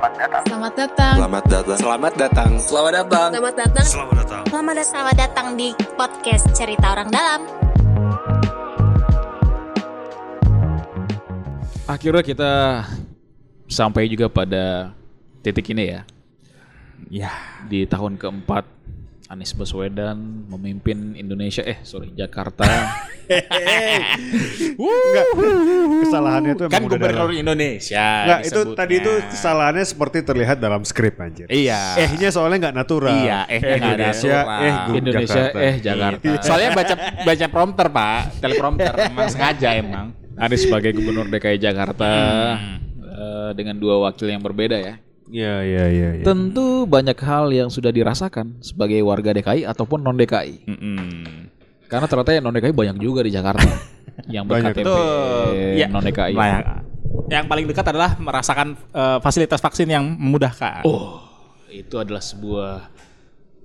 Selamat datang. Selamat datang. Selamat datang. Selamat datang. Selamat datang. Selamat datang. Selamat datang. Selamat datang. Selamat datang di podcast Cerita Orang Dalam. Akhirnya kita sampai juga pada titik ini ya. Ya. Di tahun keempat Anies Baswedan memimpin Indonesia eh sorry Jakarta Enggak. Kesalahannya itu Kan gubernur dalam- Indonesia. Enggak, itu tadi itu kesalahannya seperti terlihat dalam skrip anjir. Iya. Eh-nya soalnya nggak natural. Iya, nggak Indonesia, natural. eh Indonesia Jakarta. eh Jakarta. Soalnya baca baca prompter, Pak. Teleprompter emang sengaja emang. Anies sebagai gubernur DKI Jakarta Hmm. eh, dengan dua wakil yang berbeda ya. Iya, iya, iya. iya. Tentu banyak hal yang sudah dirasakan sebagai warga DKI ataupun non DKI. Mm-mm. Karena ternyata yang non DKI banyak juga di Jakarta yang Banyak. berKTP. Ya. non DKI. Nah, yang- paling dekat adalah merasakan eh, fasilitas vaksin yang memudahkan. Oh, itu adalah sebuah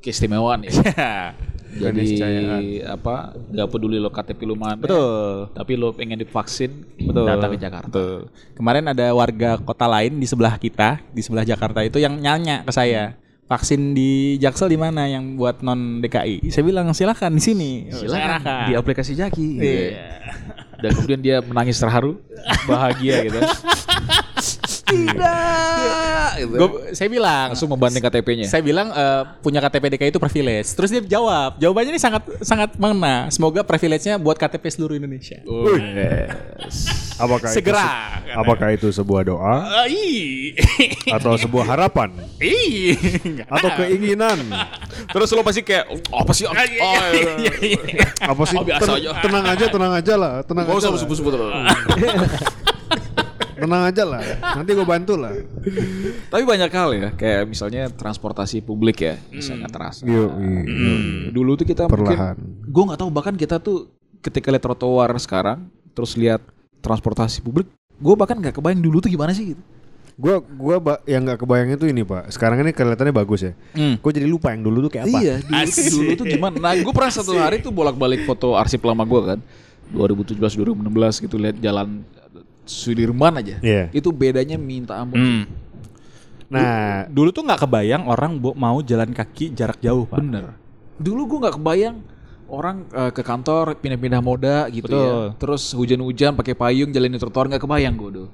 keistimewaan ya. Jadi Keniscayaan. apa? Nggak peduli lo KTP lu mana. Betul. Tapi lo pengen divaksin, Betul. datang ke Jakarta. Betul. Kemarin ada warga kota lain di sebelah kita, di sebelah Jakarta itu yang nyanya ke saya. Vaksin di Jaksel di mana yang buat non DKI? Saya bilang silakan di sini. Silakan di aplikasi Jaki. Iya. ya. Dan kemudian dia menangis terharu, bahagia gitu. Tidak. Gitu. Gua- saya bilang, Langsung membanding KTP-nya. saya bilang eh, punya KTP DKI itu privilege. Terus dia jawab, jawabannya ini sangat sangat mengena. Semoga privilege-nya buat KTP seluruh Indonesia. Oh, Apakah Segera. Itu, se- apakah itu sebuah doa ih. atau sebuah harapan Ih. atau keinginan? Terus lo pasti kayak "Oh, apa sih? Oh, Iya, iya. Apa sih? Oh, biasa Ten- aja. Tenang aja, tenang aja lah, tenang Gak aja. usah lah. sebut-sebut. Tenang aja lah. Nanti gue bantu lah. Tapi banyak hal ya, kayak misalnya transportasi publik ya, misalnya terasa. Yuk, Dulu tuh kita Perlahan. mungkin, gue nggak tahu bahkan kita tuh ketika lihat trotoar sekarang, terus lihat transportasi publik, gue bahkan nggak kebayang dulu tuh gimana sih gitu. Gua gua ba- yang nggak kebayang itu ini pak. Sekarang ini kelihatannya bagus ya. Hmm. Gue jadi lupa yang dulu tuh kayak apa. Iya, dulu tuh, dulu tuh gimana? Nah, gue pernah satu hari tuh bolak-balik foto arsip lama gue kan, 2017 2016 gitu lihat jalan Sudirman aja. Iya. Itu bedanya minta ampun. Hmm. Nah, Dulu tuh nggak kebayang orang mau jalan kaki jarak jauh, Pak. Bener. Dulu gue nggak kebayang orang eh, ke kantor pindah-pindah moda gitu Betul. ya. Terus hujan-hujan pakai payung jalan di trotoar nggak kebayang gue dulu.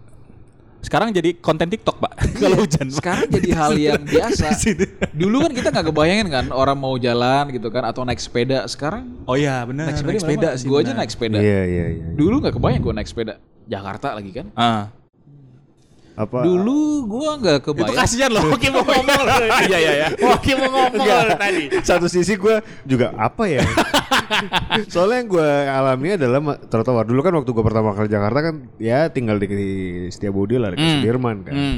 Sekarang jadi konten TikTok, Pak. Kalau hujan. Pak. Sekarang jadi hal yang biasa. Dulu kan kita nggak kebayangin kan orang mau jalan gitu kan atau naik sepeda. Sekarang Oh iya, benar. Naik sepeda sih. Gue aja naik sepeda. iya iya iya. Dulu nggak kebayang gue naik sepeda. Jakarta lagi kan. Ah. Apa? Dulu gue nggak Itu kebayang. kasihan loh, Oki mau ngomong loh. Iya, iya, iya. Oki mau ngomong loh tadi. Satu sisi gue juga apa ya? Soalnya yang gue alami adalah trotoar. Dulu kan waktu gue pertama kali Jakarta kan ya tinggal di, di Setiabudi lah, di Hmm. Sudirman kan. Hmm.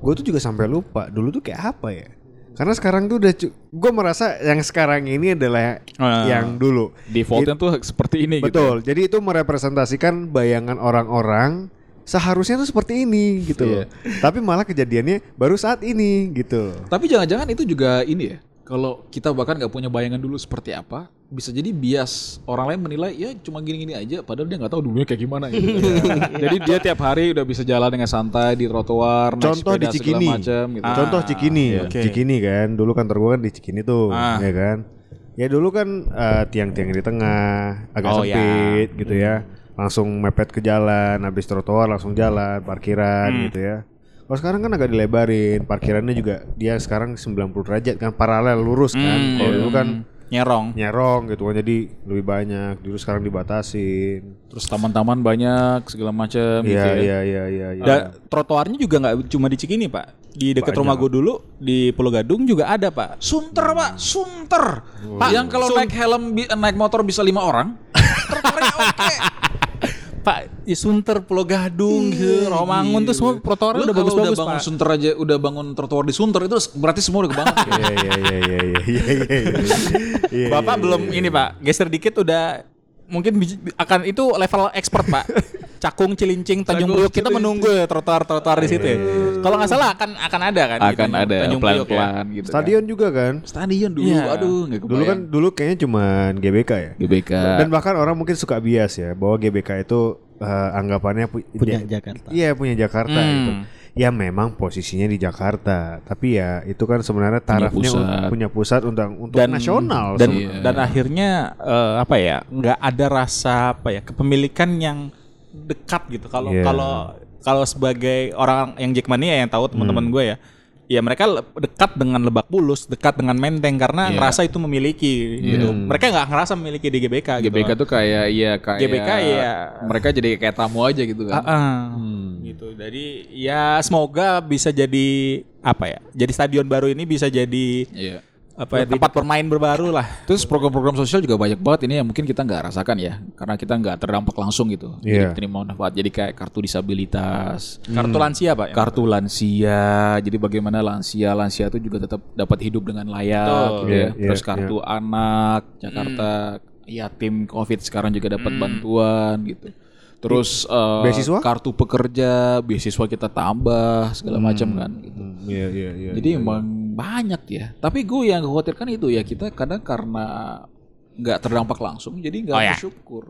Gue tuh juga sampai lupa dulu tuh kayak apa ya? Karena sekarang tuh udah gue merasa yang sekarang ini adalah Ah. yang dulu. Defaultnya tuh seperti ini gitu. Betul. Jadi itu merepresentasikan bayangan orang-orang seharusnya tuh seperti ini gitu loh. Tapi malah kejadiannya baru saat ini gitu. Tapi jangan-jangan itu juga ini ya. Kalau kita bahkan nggak punya bayangan dulu seperti apa, bisa jadi bias orang lain menilai ya cuma gini-gini aja, padahal dia nggak tahu dulunya kayak gimana. Gitu. jadi dia tiap hari udah bisa jalan dengan santai di trotoar, naik Contoh di sepeda segala Cikini. macam gitu. Contoh Ah, Cikini. oke. Cikini kan. Dulu kantor gua kan di Cikini tuh, Ah. ya kan. Ya dulu kan eh, tiang-tiang di tengah agak Oh, ya. sempit gitu ya. Langsung mepet ke jalan, habis trotoar langsung jalan, parkiran Hmm. gitu ya. Kalau sekarang kan agak dilebarin, parkirannya juga dia sekarang 90 derajat kan paralel lurus kan. Hmm, Kalau iya. dulu kan nyerong. nyerong gitu kan jadi lebih banyak. Dulu sekarang dibatasin. Terus taman-taman banyak segala macam gitu Iya ya. iya iya iya iya. Dan trotoarnya juga nggak cuma di Cikini, Pak. Di dekat rumah gue dulu di Pulau Gadung juga ada, Pak. Sunter pak, sunter. Pak, yang kalau Sun- naik helm, bi- naik motor bisa lima orang. Trotoarnya oke. Pak, di Sunter, Pulau Gadung, gitu, Romangun tuh semua trotoarnya Lu udah bagus-bagus, udah bangun Pak. Sunter aja, udah bangun trotoar di Sunter itu berarti semua udah kebangun. Iya iya iya iya iya iya iya. Iya, Bapak iya, belum iya. ini, Pak. Geser dikit udah mungkin akan itu level expert, Pak. Cakung, Cilincing, Tanjung Cakung, Priok kita Cilincing. menunggu ya trotoar-trotoar di situ. ya. Kalau nggak salah akan akan ada kan? di Akan Tanjung- ada Tanjung Priok ya. pelan-pelan gitu. Stadion juga kan. Kan. Stadion dulu, Iya. aduh kebayang. Dulu kan dulu kayaknya cuman GBK ya. GBK. Dan bahkan orang mungkin suka bias ya bahwa GBK itu eh, anggapannya pu- Punya ja- Jakarta. Iya punya Jakarta Hmm. gitu. ya memang posisinya di Jakarta, tapi ya itu kan sebenarnya tarafnya pusat. un- punya pusat untuk untuk nasional. dan sebenarnya. dan akhirnya eh, apa ya nggak ada rasa apa ya kepemilikan yang dekat gitu kalau Iya. kalau kalau sebagai orang yang Jackmania yang tahu teman-teman gue ya ya mereka dekat dengan Lebak Bulus dekat dengan Menteng karena Iya. ngerasa itu memiliki gitu mereka nggak ngerasa memiliki di GBK gitu GBK tuh kayak iya kayak GBK ya. mereka jadi kayak tamu aja gitu kan. ah. gitu jadi ya semoga bisa jadi apa ya jadi stadion baru ini bisa jadi Iya. Apa ya, tempat bermain berbaru lah Terus program-program sosial juga banyak banget ini yang mungkin kita nggak rasakan ya, karena kita nggak terdampak langsung gitu. Iya. Jadi terima manfaat. Jadi kayak kartu disabilitas, kartu lansia pak ya? kartu lansia. Jadi bagaimana lansia lansia itu juga tetap dapat hidup dengan layak, Betul. gitu ya. Iya, Terus iya, kartu anak Jakarta, yatim COVID sekarang juga dapat bantuan gitu. Terus eh, Beasiswa? kartu pekerja, beasiswa kita tambah segala macam kan. Gitu. Hmm, Iya iya iya. Jadi emang banyak ya. Tapi gue yang khawatirkan itu ya kita kadang karena nggak terdampak langsung, jadi nggak Oh, ya. bersyukur.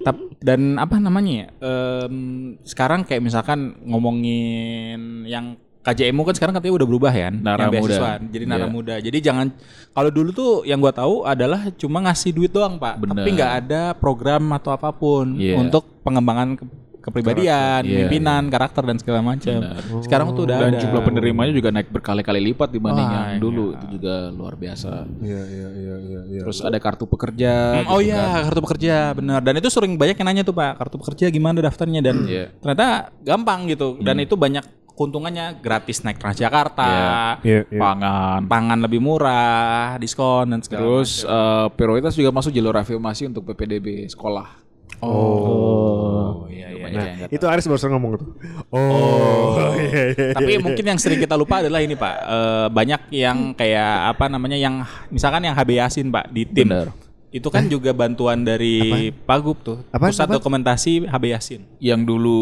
Tap- dan apa namanya ya? em, sekarang kayak misalkan ngomongin yang KJMU kan sekarang katanya udah berubah ya, Nara yang Muda. jadi nara Iya. muda. Jadi jangan kalau dulu tuh yang gua tahu adalah cuma ngasih duit doang pak, Bener. tapi nggak ada program atau apa pun Iya. untuk pengembangan kepribadian, Iya, pimpinan, karakter dan segala macam. Sekarang tuh udah Dan ada. jumlah penerimanya juga naik berkali-kali lipat dibanding Wah, yang dulu. Itu juga luar biasa. Iya iya iya iya. iya. Terus ada kartu pekerja. Hmm, oh gitu iya kan. kartu pekerja benar dan itu sering banyak yang nanya tuh pak kartu pekerja gimana daftarnya dan Iya. ternyata gampang gitu dan itu banyak keuntungannya gratis naik Transjakarta Iya iya. Pangan. pangan lebih murah diskon dan segala Terus eh, prioritas juga masuk jalur afirmasi untuk PPDB sekolah. Oh, iya iya. Nah, itu Aris barusan ngomong tuh. Oh, iya iya. macam. tapi mungkin yang sering kita lupa adalah ini pak eh, banyak yang kayak apa namanya yang misalkan yang HB Yasin pak di tim Bener. itu kan juga bantuan dari Pagub tuh Apaan, pusat apaan? dokumentasi HB Yasin Yang dulu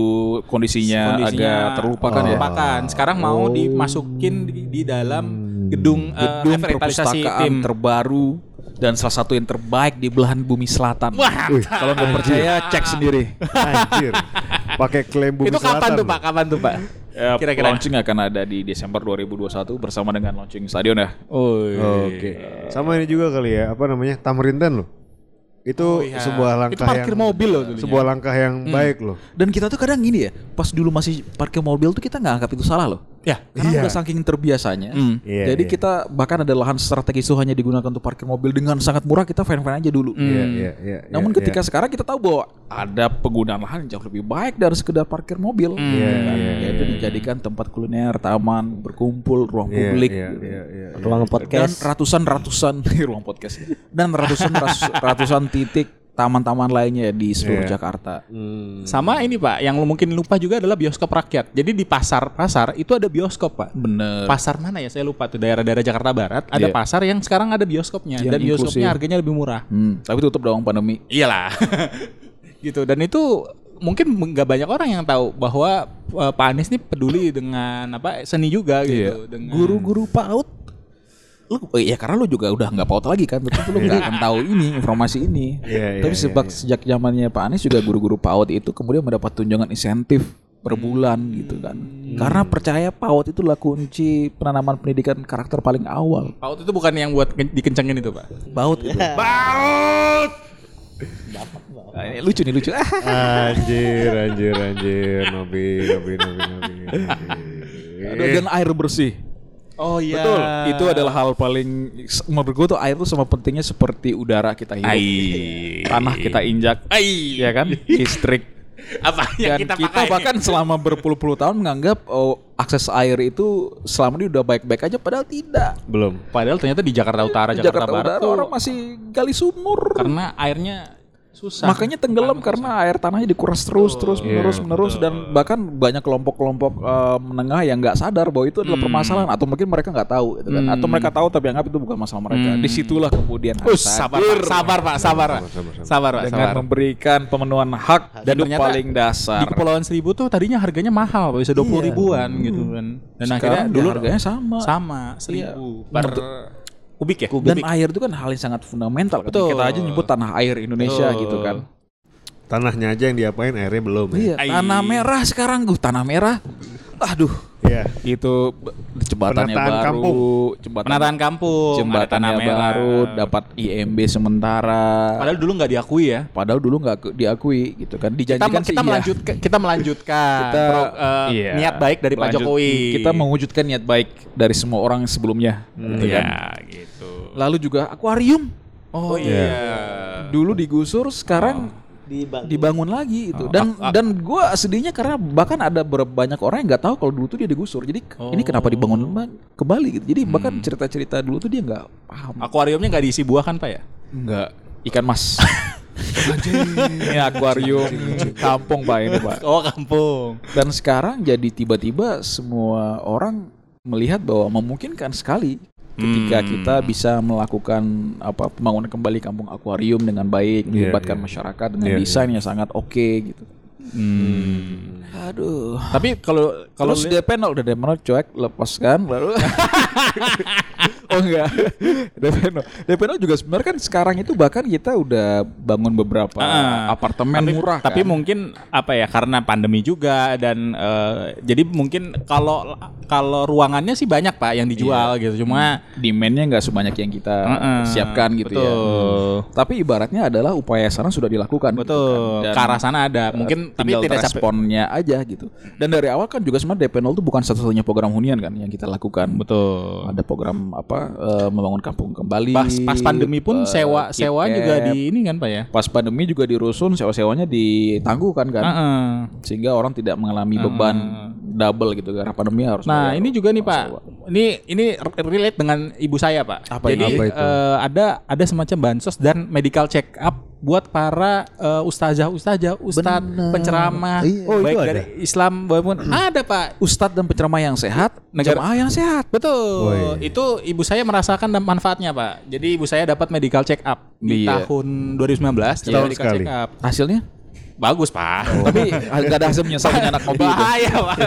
kondisinya, kondisinya agak terlupakan ya. terlupakan. Sekarang mau dimasukin di, di dalam gedung, eh, gedung apa, revitalisasi perpustakaan tim. terbaru dan salah satu yang terbaik di belahan bumi selatan. Kalau nggak percaya cek sendiri. Anjir. Pakai klaim bumi Itu kapan selatan tuh loh. Pak? Kapan tuh Pak? Ya, Kira-kira. launching akan ada di Desember 2021 bersama dengan launching stadion ya. Oh, Oke. Sama ini juga kali ya, apa namanya? Tamrindan loh. Itu Oh, iya. sebuah Itu langkah parkir yang mobil loh dulunya. Sebuah langkah yang baik loh. Dan kita tuh kadang gini ya, pas dulu masih parkir mobil tuh kita nggak anggap itu salah loh. Ya. Karena Iya. udah saking terbiasanya. Hmm. Iya, Jadi iya. kita bahkan ada lahan strategis itu hanya digunakan untuk parkir mobil dengan sangat murah kita fan-fan aja dulu. Iya iya iya. Namun iya, ketika sekarang kita tahu bahwa ada penggunaan lahan yang jauh lebih baik dari sekedar parkir mobil, Iya, gitu kan. iya, yaitu iya, dijadikan tempat kuliner, taman, berkumpul, ruang Iya, publik, iya, gitu. iya, iya, iya. ruang dan podcast ratusan ratusan ruang podcast dan ratusan ras- ratusan titik taman-taman lainnya di seluruh Iya. Jakarta. Hmm. Sama ini Pak, yang mungkin lupa juga adalah bioskop rakyat. Jadi di pasar-pasar itu ada bioskop Pak. Bener. Pasar mana ya? Saya lupa tuh daerah-daerah Jakarta Barat ada Iya. pasar yang sekarang ada bioskopnya Yang dan bioskopnya inklusif. harganya lebih murah. Hmm, tapi tutup dong pandemi. Iyalah. gitu dan itu mungkin nggak banyak orang yang tahu bahwa eh, Pak Anies nih peduli dengan apa seni juga gitu dengan Guru-guru PAUD lu oh iya karena lu juga udah nggak PAUD lagi kan, tentu lu nggak akan tahu ini informasi ini. Iya, iya, tapi iya, sebab iya. sejak zamannya Pak Anies juga guru-guru PAUD itu kemudian mendapat tunjangan insentif per bulan gitu kan. Karena percaya PAUD itu adalah kunci penanaman pendidikan karakter paling awal. PAUD itu bukan yang buat ke- dikencengin itu Pak. PAUD itu. Nah, ini lucu nih lucu. Ah, Anjir, anjir, anjir, Nobi, Nobi, Nobi, Nobi. dan air bersih. Oh iya. Betul. Itu adalah hal paling menurut gue tuh air tuh sama pentingnya seperti udara kita hidup. Ai. Tanah kita injak. Ai. Ya kan? Listrik. Apa yang Dan kita, kita, pakai? bahkan selama berpuluh-puluh tahun menganggap oh, akses air itu selama ini udah baik-baik aja padahal tidak. Belum. Padahal ternyata di Jakarta Utara, Di Jakarta, Barat Utara tuh orang masih gali sumur. karena airnya susah. Makanya tenggelam karena air tanahnya dikuras terus terus menerus Iya, menerus dan bahkan banyak kelompok-kelompok eh, menengah yang nggak sadar bahwa itu adalah permasalahan atau mungkin mereka nggak tahu gitu kan atau mereka tahu tapi anggap itu bukan masalah mereka. Di situlah kemudian harus Us, sabar, Pak. sabar Pak, sabar Pak. Sabar Pak, dengan sabar. memberikan pemenuhan hak Dan ternyata paling dasar. Di Kepulauan Seribu tuh tadinya harganya mahal, Pak, bisa 20 ribuan gitu kan. Dan akhirnya Sekarang dulu ya harganya sama. sama seribu per kubik ya. Dan air itu kan hal yang sangat fundamental. Betul. Kita aja nyebut tanah air Indonesia Betul. gitu kan. Tanahnya aja yang diapain, airnya belum ya. Iya, tanah merah sekarang, gue tanah merah. aduh Iya. itu jembatannya Penataan baru, kampung. jembatan Penataan kampung, ada jembatannya baru, dapat IMB sementara. Padahal dulu nggak diakui ya. Padahal dulu nggak diakui gitu kan. Kita, Dijanjikan sih kita iya. melanjutkan kita melanjutkan Kita- pro- eh, iya. niat baik dari Pak Lanjut. Jokowi. Kita mewujudkan niat baik dari semua orang sebelumnya. gitu kan. Iya, gitu. Lalu juga akuarium. Oh iya. Dulu digusur, sekarang dibangun, lagi itu. Dan dan gua sedihnya karena bahkan ada banyak orang yang nggak tahu kalau dulu tuh dia digusur. Jadi ini kenapa dibangun lem- kembali gitu. Jadi bahkan cerita-cerita dulu tuh dia nggak paham. Akuariumnya nggak diisi buah kan Pak ya? Enggak ikan mas. Ini akuarium kampung pak ini pak. Oh kampung. Dan sekarang jadi tiba-tiba semua orang melihat bahwa memungkinkan sekali ketika kita bisa melakukan apa pembangunan kembali kampung akuarium dengan baik, melibatkan iya. masyarakat dengan Iya, desain yang sangat oke gitu. Aduh. Tapi kalau kalau Terus DP nol udah DP nol cuek lepaskan baru. oh enggak. DP nol juga sebenarnya kan sekarang itu bahkan kita udah bangun beberapa Ah, apartemen tapi, murah Tapi kan. mungkin apa ya karena pandemi juga dan eh, jadi mungkin kalau kalau ruangannya sih banyak Pak yang dijual gitu. Cuma demandnya nggak sebanyak yang kita Heeh, siapkan gitu ya. betul. Tapi ibaratnya adalah upaya sana sudah dilakukan. gitu betul kan. Dan ke arah sana ada. Mungkin tapi tinggal tidak responnya aja gitu. Dan dari awal kan juga sebenarnya DP 0 itu bukan satu-satunya program hunian kan yang kita lakukan. betul. Ada program apa eh, membangun kampung kembali. Pas pas pandemi pun eh, sewa sewa juga di ini kan Pak ya. Pas pandemi juga dirusun sewa-sewanya ditangguhkan kan. Heeh. Sehingga orang tidak mengalami beban double gitu karena pandemi harus Nah bayar ini juga nih sewa. Pak, ini ini relate dengan ibu saya Pak. Apa Jadi? Apa itu? eh, ada ada semacam bansos dan medical check up buat para eh, ustazah ustazah ustad penceramah Oh, baik dari Islam maupun ada Pak. Ustadz dan penceramah yang sehat, Negara- yang sehat. Betul. Oh, iya. Itu ibu saya merasakan dan manfaatnya Pak. Jadi ibu saya dapat medical check up di Iya. tahun 2019 dapat Setahun medical sekali. check up. Hasilnya? Bagus Pak. Tapi gak ada hasil menyesal punya anak mobil itu. Bahaya Pak.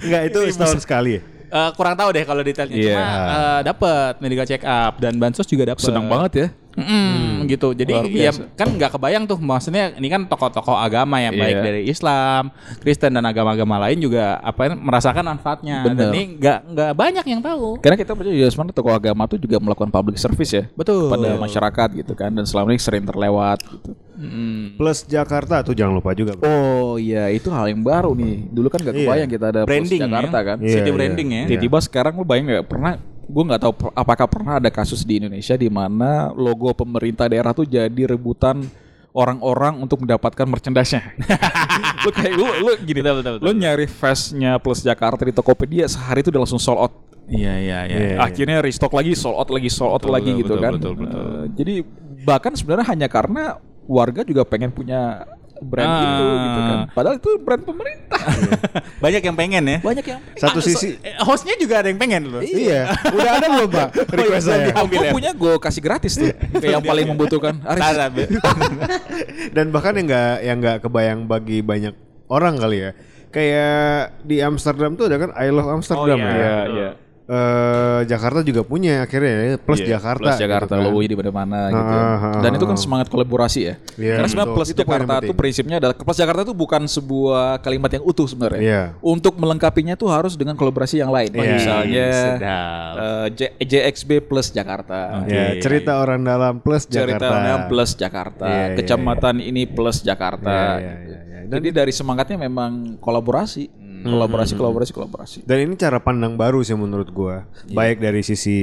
Enggak itu setahun sekali? Eh, kurang tahu deh kalau detailnya. Iya. Cuma eh, dapat medical check up dan bansos juga dapat. Senang banget ya. Mm, gitu. Jadi Luar ya kan nggak kebayang tuh maksudnya ini kan tokoh-tokoh agama ya baik Iya. dari Islam, Kristen dan agama-agama lain juga apa merasakan manfaatnya. Bener. Dan ini nggak nggak banyak yang tahu. Karena kita percaya juga sebenarnya tokoh agama tuh juga melakukan public service ya Betul. pada masyarakat gitu kan dan selama ini sering terlewat gitu. Plus Jakarta tuh jangan lupa juga. Bro. Oh iya itu hal yang baru nih. Dulu kan gak Iya. kebayang kita ada Branding Plus Jakarta ya. kan. Iya, City branding ya. Iya. Tiba-tiba sekarang lu bayang nggak pernah gue nggak tahu apakah pernah ada kasus di Indonesia di mana logo pemerintah daerah tuh jadi rebutan orang-orang untuk mendapatkan merchandise-nya. lu kayak lu lu gini lu nyari vest-nya plus Jakarta di Tokopedia sehari itu udah langsung sold out. Iya iya iya. Iya. Akhirnya restock lagi, sold out lagi, sold out Betul, lagi betul, gitu betul, kan. betul, betul. Eh, jadi bahkan sebenarnya hanya karena warga juga pengen punya brand Ah. itu gitu kan. Padahal itu brand pemerintah. Banyak yang pengen ya. Banyak yang Satu Ah, sisi so- eh, hostnya juga ada yang pengen loh. Iya, udah ada belum Pak request saya? Ambil Gue ya? punya gue kasih gratis tuh ke yang paling membutuhkan. Aris. Dan bahkan yang nggak yang nggak kebayang bagi banyak orang kali ya. Kayak di Amsterdam tuh ada kan I Love Amsterdam Oh, iya. ya. Iya, iya. Eh, Jakarta juga punya akhirnya ya, plus Iya, Jakarta. Plus Jakarta gitu kan. logo di mana-mana gitu. Ah, ah, Dan ah, itu kan ah. semangat kolaborasi ya. Iya, Karena sebenarnya. Plus Itu Jakarta tuh prinsipnya adalah Plus Jakarta itu bukan sebuah kalimat yang utuh sebenarnya. Iya. Untuk melengkapinya tuh harus dengan kolaborasi yang lain. Iya. Misalnya Sedap. eh, J- JXB Plus Jakarta. Ya, Iya, cerita orang dalam plus Cerita Jakarta. orang plus Jakarta, Iya, iya, kecamatan ini plus Iya, Jakarta. iya, gitu. iya, iya. Jadi dari semangatnya memang kolaborasi. Kolaborasi, kolaborasi, kolaborasi. Dan ini cara pandang baru sih menurut gua. Iya. Baik dari sisi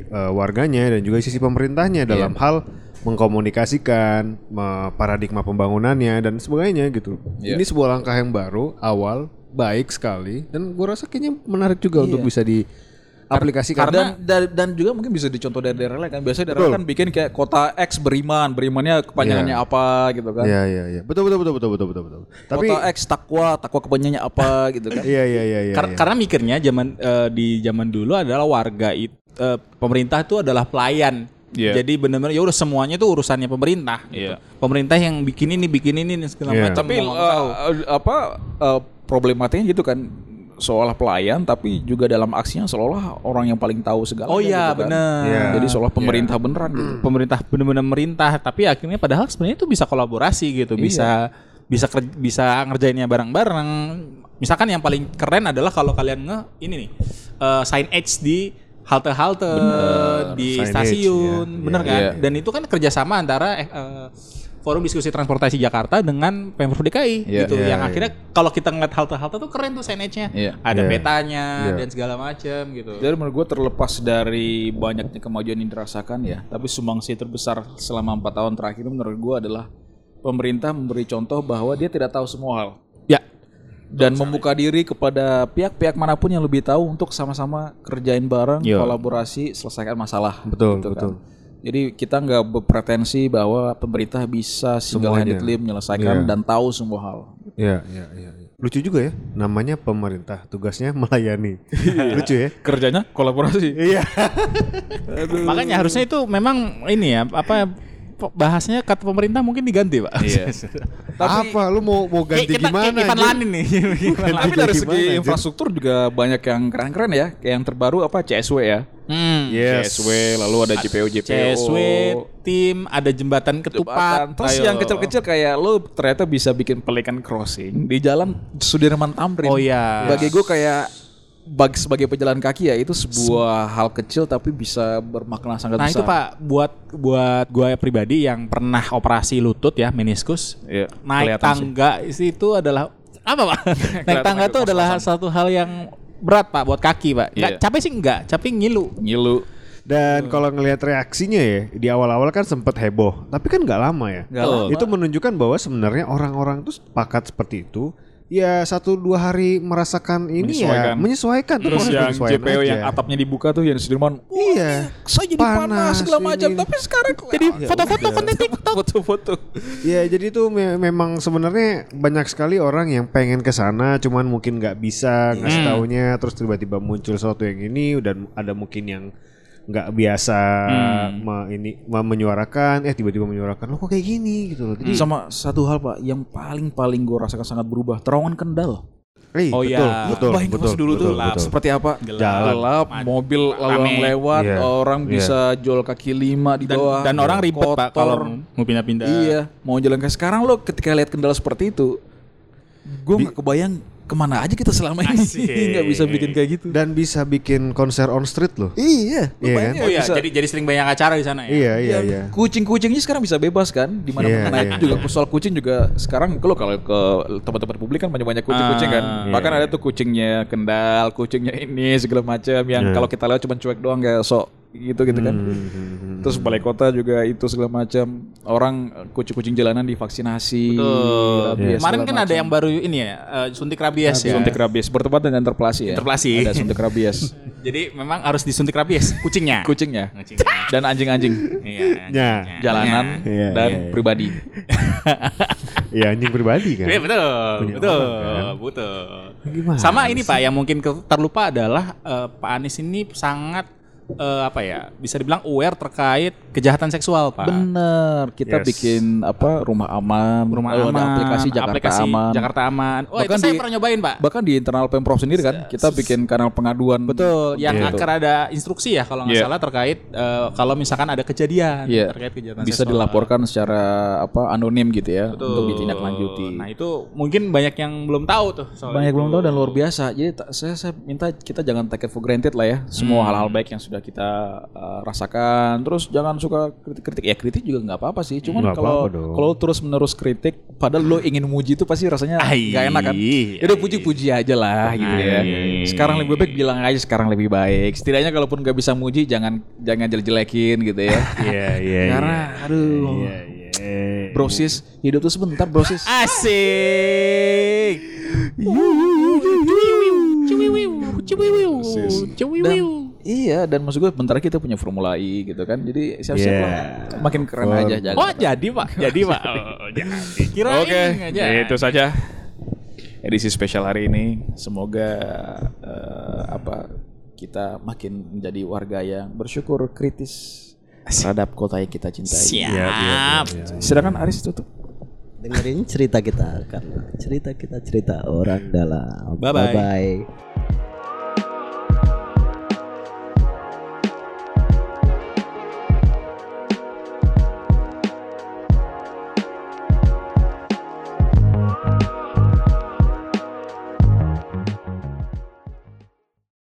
eh, warganya dan juga sisi pemerintahnya Iya. dalam hal mengkomunikasikan me- paradigma pembangunannya dan sebagainya gitu. Iya. Ini sebuah langkah yang baru, awal, baik sekali dan gua rasa kayaknya menarik juga untuk bisa diaplikasikan. dan, dan dan juga mungkin bisa dicontoh dari daerah lain kan. Biasanya daerah Betul. kan bikin kayak kota X beriman, berimannya kepanjangannya Iya. apa gitu kan. Iya iya iya. Betul betul betul betul betul betul betul. Tapi kota X takwa, takwa kepanjangannya apa gitu kan. iya iya iya iya. Iya. Karena mikirnya zaman eh, di zaman dulu adalah warga itu pemerintah itu adalah pelayan. Iya. Jadi benar-benar ya udah semuanya itu urusannya pemerintah. gitu. Iya. Pemerintah yang bikin ini bikin ini dan segala Iya. macam. Tapi tahu. eh, eh, apa eh, problematikanya gitu kan seolah pelayan tapi juga dalam aksinya seolah orang yang paling tahu segala Oh iya gitu kan. benar. Iya. Jadi seolah pemerintah beneran gitu. Pemerintah benar-benar merintah, tapi akhirnya padahal sebenarnya itu bisa kolaborasi gitu, bisa bisa ker- bisa ngerjainnya bareng-bareng. Misalkan yang paling keren adalah kalau kalian nge ini nih eh, sign edge di halte-halte di Signage, stasiun, iya, bener iya. kan? Iya. Dan itu kan kerjasama antara eh, eh, Forum Diskusi Transportasi Jakarta dengan Pemprov DKI Iya. gitu. Iya, yang iya. akhirnya kalau kita ngeliat halte-halte tuh keren tuh signage-nya. Iya. Ada Iya. petanya Iya. dan segala macam gitu. Jadi menurut gue terlepas dari banyaknya kemajuan yang dirasakan ya, tapi sumbangsi terbesar selama empat tahun terakhir menurut gue adalah pemerintah memberi contoh bahwa dia tidak tahu semua hal Ya, dan membuka diri kepada pihak-pihak mana pun yang lebih tahu untuk sama-sama kerjain bareng, Yo. kolaborasi, selesaikan masalah. Betul, Gitu kan. Jadi kita nggak berpretensi bahwa pemerintah bisa single handedly menyelesaikan Iya. dan tahu semua hal. Iya, iya, iya. iya. Lucu juga ya, namanya pemerintah, tugasnya melayani. Lucu ya? Kerjanya kolaborasi. Iya. makanya harusnya itu memang ini ya apa bahasanya kata pemerintah mungkin diganti pak. Iya. Apa lu mau mau ganti kita gimana? anjir? Lanin nih. Tapi dari segi infrastruktur juga banyak yang keren-keren ya. Kayak yang terbaru apa CSW ya. Hmm. Yes. CSW lalu ada JPO JPO. CSW, tim, ada jembatan ketupat. Jembatan. Terus Ayo. yang kecil-kecil kayak lo ternyata bisa bikin pelikan crossing di jalan Sudirman Tamrin. Oh, iya. Bagi gue kayak bagi sebagai pejalan kaki ya itu sebuah hal kecil tapi bisa bermakna sangat Nah besar. itu pak buat buat gue pribadi yang pernah operasi lutut ya meniskus Iya, naik tangga sih itu adalah apa pak? naik tangga itu adalah satu hal yang berat pak buat kaki pak. Nggak Iya. capek sih enggak, capek ngilu. Ngilu. Dan kalau ngelihat reaksinya ya, di awal-awal kan sempet heboh, tapi kan nggak lama ya. Nggak lama. Itu menunjukkan bahwa sebenarnya orang-orang tuh sepakat seperti itu. Ya satu dua hari merasakan ini ya Menyesuaikan. menyesuaikan Terus yang menyesuaikan JPO yang atapnya dibuka tuh yang Sudirman. "Wah, Iya. Saya jadi Panas, panas, segala macam, tapi sekarang Jadi Ya foto-foto udah. konten TikTok. foto-foto. Ya jadi itu me- memang sebenarnya banyak sekali orang yang pengen ke sana cuman mungkin nggak bisa ngasih taunya terus tiba-tiba muncul sesuatu yang ini dan ada mungkin yang nggak biasa me- ini me- menyuarakan eh tiba-tiba menyuarakan lo kok kayak gini gitu loh. Jadi Sama satu hal Pak yang paling-paling gue rasakan sangat berubah, terowongan Kendal. eh, Oh, betul, iya. betul, betul, pas dulu betul, tuh betul. seperti apa? Jalan. gelap, mobil lalu lewat, Iya. orang Iya. bisa jual kaki lima di Dan, bawah. dan orang ribet pak kotor. kalau mau pindah-pindah. Iya, mau jalan ke sekarang lo ketika lihat Kendal seperti itu, gue nggak kebayang ke mana aja kita selama ini nggak bisa bikin kayak gitu. Dan bisa bikin konser on street loh. Iya, lo Iya bayangin Oh iya, bisa- jadi jadi sering banyak acara di sana ya. Iya iya Ya, iya. Kucing-kucingnya sekarang bisa bebas kan di mana Iya, mana iya. itu juga soal kucing juga sekarang kalau kalau ke tempat-tempat publik kan banyak-banyak kucing-kucing kan. Ah, Bahkan iya. ada tuh kucing-nya Kendal, kucingnya ini segala macam yang Iya. kalau kita lewat cuma cuek doang kayak sok gitu gitu kan. Hmm. Terus balai kota juga itu segala macam orang kucing-kucing jalanan divaksinasi. Betul. rabies, Kemarin segala kan ada macam. yang baru ini ya, eh, suntik rabies ya. suntik rabies bertempat dengan interpelasi ya. Interpelasi. Ada suntik rabies. Jadi memang harus disuntik rabies kucingnya. Kucingnya Kucingnya. dan anjing-anjing Iya. Ya. jalanan Iya, dan iya, iya. pribadi. Iya anjing pribadi kan. Iya betul, Punya betul, orang, kan? betul. Gimana Sama ini Pak, yang mungkin terlupa adalah eh, Pak Anies ini sangat eh, apa ya, bisa dibilang aware terkait kejahatan seksual Pak. Bener, kita Yes. bikin apa rumah aman, Rumah ada aman, aplikasi Jakarta aplikasi aman. Jakarta aman. Oh Bahkan itu saya di- pernah nyobain Pak. Bahkan di internal pemprov sendiri kan, kita bikin kanal pengaduan. Betul, yang Gitu. akan ada instruksi ya kalau nggak Iya. salah terkait eh, kalau misalkan ada kejadian Iya. terkait kejahatan Bisa seksual. dilaporkan secara apa anonim gitu ya Betul. untuk ditindaklanjuti. Nah itu mungkin banyak yang belum tahu tuh. soal Banyak itu. belum tahu dan luar biasa. Jadi saya saya minta kita jangan take it for granted lah ya. Semua Hmm. hal-hal baik yang sudah kita uh, rasakan. Terus jangan suka kritik-kritik. Ya kritik juga nggak apa-apa sih. Cuman kalau kalau terus menerus kritik, padahal lo ingin muji itu pasti rasanya nggak enak kan. ai. Ya udah puji-puji aja lah gitu ya. Sekarang lebih baik bilang aja sekarang lebih baik. Setidaknya kalaupun nggak bisa muji jangan jangan jelek-jelekin gitu ya. Iya iya. Karena aduh. Iya iya. Brosis, hidup tuh sebentar brosis. Asik. Dan, iya dan maksud gue bentar lagi kita punya Formula E gitu kan. Jadi siap-siap Yeah. lah. Makin keren For- aja jangan. Oh jadi pak, jadi pak. Oh, jadi. Kirain Oke, aja. itu saja edisi spesial hari ini. Semoga eh, apa kita makin menjadi warga yang bersyukur kritis terhadap kota yang kita cintai. Siap. Iya, iya, iya. Silakan Aris tutup. dengerin cerita kita karena cerita kita cerita orang dalam. Bye-bye. Bye bye.